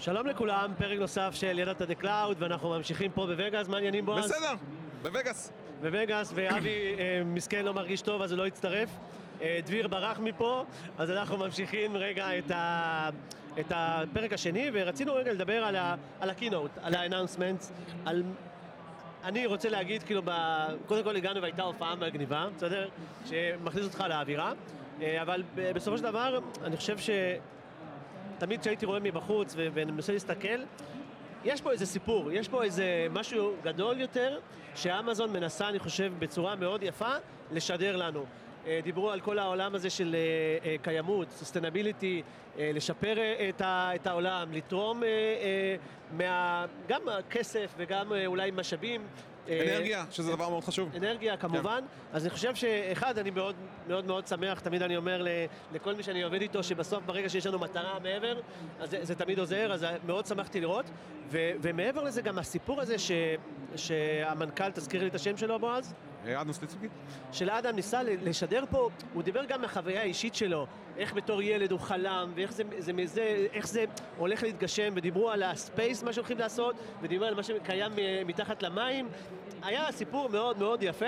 שלום לכולם, פרק נוסף של ידעת the Cloud, ואנחנו ממשיכים פה בווגאס, מה העניינים בועז? בסדר, בווגאס. בווגאס, ואבי אה, מסכן לא מרגיש טוב אז הוא לא יצטרף. אה, דביר ברח מפה, אז אנחנו ממשיכים רגע את, ה, את הפרק השני, ורצינו רגע לדבר על, ה, על ה keynote, על ה announcement, על... אני רוצה להגיד, כאילו, ב... קודם כל הגענו והייתה הופעה מגניבה, בסדר? שמכניס אותך לאווירה, אה, אבל בסופו של דבר, אני חושב ש... תמיד כשהייתי רואה מבחוץ ומנסה להסתכל, יש פה איזה סיפור, יש פה איזה משהו גדול יותר, שאמזון מנסה, אני חושב, בצורה מאוד יפה, לשדר לנו. אה, דיברו על כל העולם הזה של אה, אה, קיימות, סוסטנביליטי, לשפר את, העולם, לתרום מה, גם כסף וגם אולי משאבים. אה, אנרגיה, שזה דבר מאוד חשוב. אנרגיה כמובן, אז אני חושב שאחד, אני מאוד מאוד מאוד שמח, תמיד אני אומר לכל מי שאני עובד איתו, שבסוף ברגע שיש לנו מטרה מעבר, אז זה, תמיד עוזר, אז מאוד שמחתי לראות, ו, ומעבר לזה גם הסיפור הזה ש, שהמנכ"ל, תזכיר לי את השם שלו בועז? אה, אדנו סליצוקי? של אדם ניסה לשדר פה, הוא דיבר גם מהחוויה האישית שלו, איך בתור ילד הוא חלם, ואיך זה, זה, זה, איך זה הולך להתגשם, ודיברו על הספייס, מה שהולכים לעשות, ודיברו על מה שקיים אה, מתחת למים. היה סיפור מאוד מאוד יפה,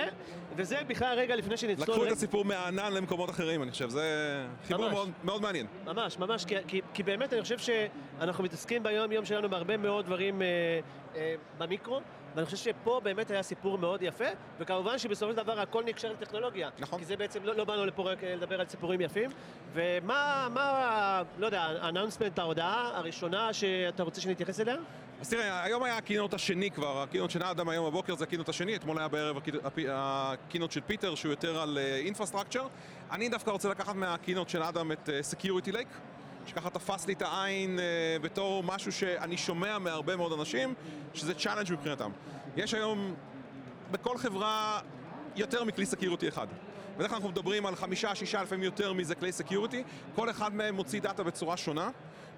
וזה בכלל רגע לפני שנצלול... לקחו את הסיפור מהענן למקומות אחרים, אני חושב, זה חיבור. מאוד- מאוד מעניין. ממש, ממש, כי, כי, כי באמת אני חושב שאנחנו מתעסקים ביום יום שלנו בהרבה מאוד דברים אה, אה, במיקרו, ואני חושב שפה באמת היה סיפור מאוד יפה, וכמובן שבסופו של דבר הכל נקשר לטכנולוגיה. נכון. כי זה בעצם, לא, לא באנו לפה רק אה, לדבר על סיפורים יפים, ומה, מה, לא יודע, האנאונסמנט, ההודעה הראשונה שאתה רוצה שנתייחס אליה? אז תראה, היום היה ה keynote השני כבר, ה keynote של אדם היום בבוקר זה ה keynote השני, אתמול היה בערב ה keynote של פיטר שהוא יותר על infrastructure. אני דווקא רוצה לקחת מה keynote של אדם את Security Lake, שככה תפס לי את העין אה, בתור משהו שאני שומע מהרבה מאוד אנשים, שזה challenge מבחינתם. יש היום בכל חברה יותר מכלי security אחד. בדרך כלל אנחנו מדברים על חמישה, שישה, לפעמים יותר מזה כלי security, כל אחד מהם מוציא data בצורה שונה,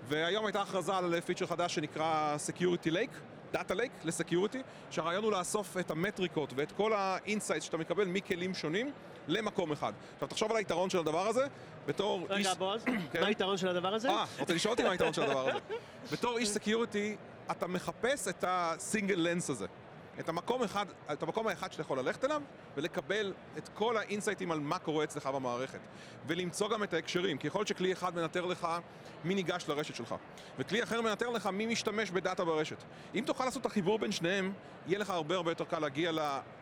והיום הייתה הכרזה על פיצ'ר חדש שנקרא Security Lake, data lake ל security, שהרעיון הוא לאסוף את המטריקות ואת כל ה insights שאתה מקבל מכלים שונים למקום אחד. עכשיו תחשוב על היתרון של הדבר הזה, בתור איש... רגע, בועז, כן. מה היתרון של הדבר הזה? אה, רוצה לשאול אותי מה היתרון של הדבר הזה. בתור איש security, אתה מחפש את ה single lens הזה. את המקום, אחד, את המקום האחד שאתה יכול ללכת אליו ולקבל את כל ה insight ים על מה קורה אצלך במערכת ולמצוא גם את ההקשרים, כי יכול להיות שכלי אחד מנטר לך מי ניגש לרשת שלך וכלי אחר מנטר לך מי משתמש בדאטה ברשת. אם תוכל לעשות את החיבור בין שניהם, יהיה לך הרבה הרבה יותר קל להגיע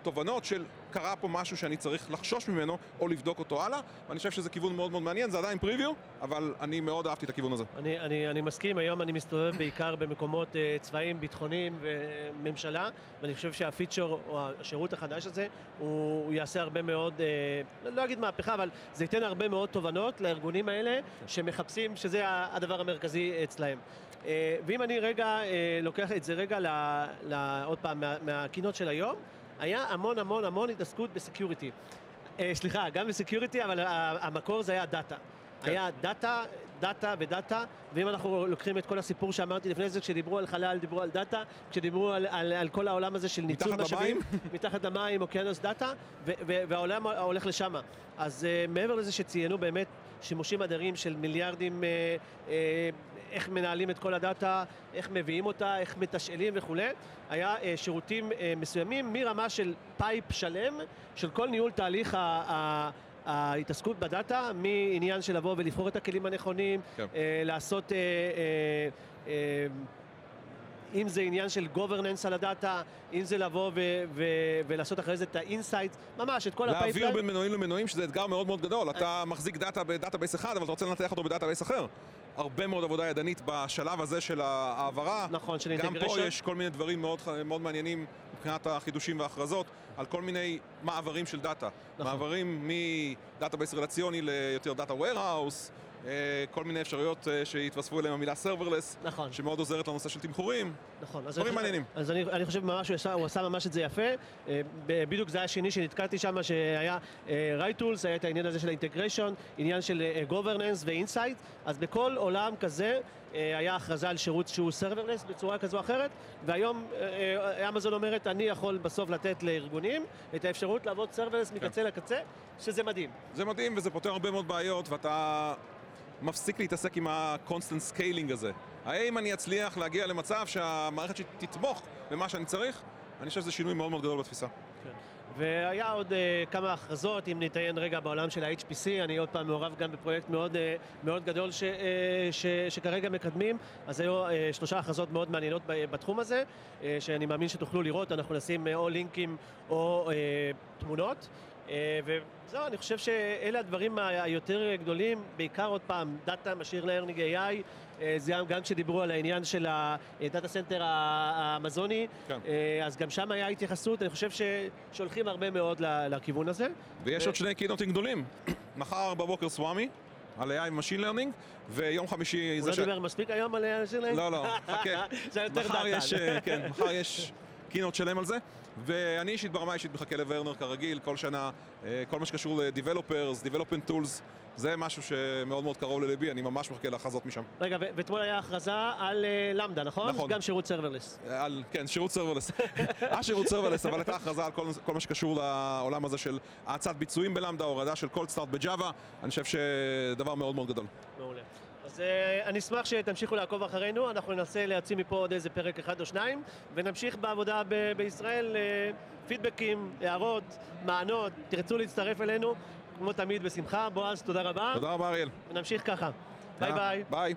לתובנות של קרה פה משהו שאני צריך לחשוש ממנו או לבדוק אותו הלאה ואני חושב שזה כיוון מאוד מאוד מעניין, זה עדיין פריוויו, אבל אני מאוד אהבתי את הכיוון הזה. אני, אני, אני מסכים, היום אני מסתובב בעיקר במקומות אה, צבאיים, ביטחוניים וממשלה, ואני חושב שהפיצ'ר או השירות החדש הזה, הוא, הוא יעשה הרבה מאוד, אה, לא אגיד מהפכה, אבל זה ייתן הרבה מאוד תובנות לארגונים האלה, שמחפשים שזה הדבר המרכזי אצלהם. אה, ואם אני רגע אה, לוקח את זה רגע, ל, ל, עוד פעם, מה, מה keynote של היום, היה המון המון המון התעסקות ב security. אה, סליחה, גם ב security, אבל המקור זה היה דאטה. כן. היה דאטה, דאטה ודאטה, ואם אנחנו לוקחים את כל הסיפור שאמרתי לפני זה, כשדיברו על חלל, דיברו על דאטה, כשדיברו על, על, על כל העולם הזה של ניצול משאבים? מתחת למים, אוקיינוס דאטה, ו- ו- והעולם הולך לשם. אז אה, מעבר לזה שציינו באמת שימושים אדירים של מיליארדים, אה, אה, איך מנהלים את כל הדאטה, איך מביאים אותה, איך מתשאלים וכולי, היה אה, שירותים אה, מסוימים מרמה של pipe שלם, של כל ניהול תהליך ה... ה ההתעסקות בדאטה, מעניין של לבוא ולבחור את הכלים הנכונים, כן. אה, לעשות, אה, אה, אה, אם זה עניין של governance על הדאטה, אם זה לבוא ו- ו- ולעשות אחרי זה את ה insight, ממש את כל להעביר ה pipeline. בין מנועים למנועים, שזה אתגר מאוד מאוד גדול. אתה מחזיק דאטה ב database אחד, אבל אתה רוצה לנתח אותו ב database אחר. הרבה מאוד עבודה ידנית בשלב הזה של ההעברה. נכון, של גם פה. יש כל מיני דברים מאוד, מאוד מעניינים מבחינת החידושים וההכרזות, על כל מיני מעברים של דאטה. נכון. מעברים מ database רלציוני ליותר data warehouse, כל מיני אפשרויות אה, שהתווספו אליהם המילה serverless, נכון. שמאוד עוזרת לנושא של תמחורים. נכון, אז דברים מעניינים. אז אני, אני חושב ממש הוא עשה, הוא עשה ממש את זה יפה. אה, בדיוק זה היה השני שנתקלתי שם, שהיה אה, right tools, היה את העניין הזה של ה integration, עניין של אה, governance ו insight, אז בכל עולם כזה אה, היה הכרזה על שירות שהוא serverless בצורה כזו או אחרת, והיום אה, אה, אמזון אומרת, אני יכול בסוף לתת לארגונים את האפשרות לעבוד serverless מקצה לקצה, שזה מדהים. זה מדהים וזה פותר הרבה מאוד בעיות ואתה מפסיק להתעסק עם ה-constant scaling הזה. האם אני אצליח להגיע למצב שהמערכת שלי תתמוך במה שאני צריך? אני חושב שזה שינוי מאוד מאוד גדול בתפיסה. והיה עוד uh, כמה הכרזות, אם נתעיין רגע בעולם של ה-HPC, אני עוד פעם מעורב גם בפרויקט מאוד, uh, מאוד גדול ש, uh, ש, שכרגע מקדמים, אז היו uh, שלושה הכרזות מאוד מעניינות בתחום הזה, uh, שאני מאמין שתוכלו לראות, אנחנו נשים uh, או לינקים או אה, תמונות. אה, וזהו, אני חושב שאלה הדברים היותר גדולים, בעיקר עוד פעם, דאטה, machine learning AI, זה גם, כשדיברו על העניין של ה data center האמזוני, כן. אז גם שם היה התייחסות, אני חושב שהולכים הרבה מאוד לכיוון הזה. ויש ו... עוד שני keynote ים גדולים, מחר בבוקר סוואמי. על AI ו-Machine Learning, ויום חמישי... הוא לא דיבר מספיק היום על AI Machine Learning? לא, לא, חכה. זה יותר דאטה. כן, מחר יש keynote שלם על זה. ואני אישית ברמה אישית מחכה לוורנר כרגיל, כל שנה, אה, כל מה שקשור ל-Developers, Development Tools, זה משהו שמאוד מאוד קרוב לליבי, אני ממש מחכה להכרזות משם. רגע, ואתמול היה הכרזה על אה, Lambda, נכון? נכון. גם שירות serverless. על, כן, שירות serverless. השירות serverless, אבל הייתה הכרזה על כל, כל מה שקשור לעולם הזה של האצת ביצועים ב Lambda, הורדה של cold start ב Java, אני חושב שדבר מאוד מאוד גדול. מעולה. אז אה, אני אשמח שתמשיכו לעקוב אחרינו, אנחנו ננסה להוציא מפה עוד איזה פרק אחד או שניים, ונמשיך בעבודה ב- בישראל, אה, פידבקים, הערות, טענות, תרצו להצטרף אלינו, כמו תמיד בשמחה. בועז, תודה רבה. תודה רבה אריאל. ונמשיך ככה. ביי ביי. ביי.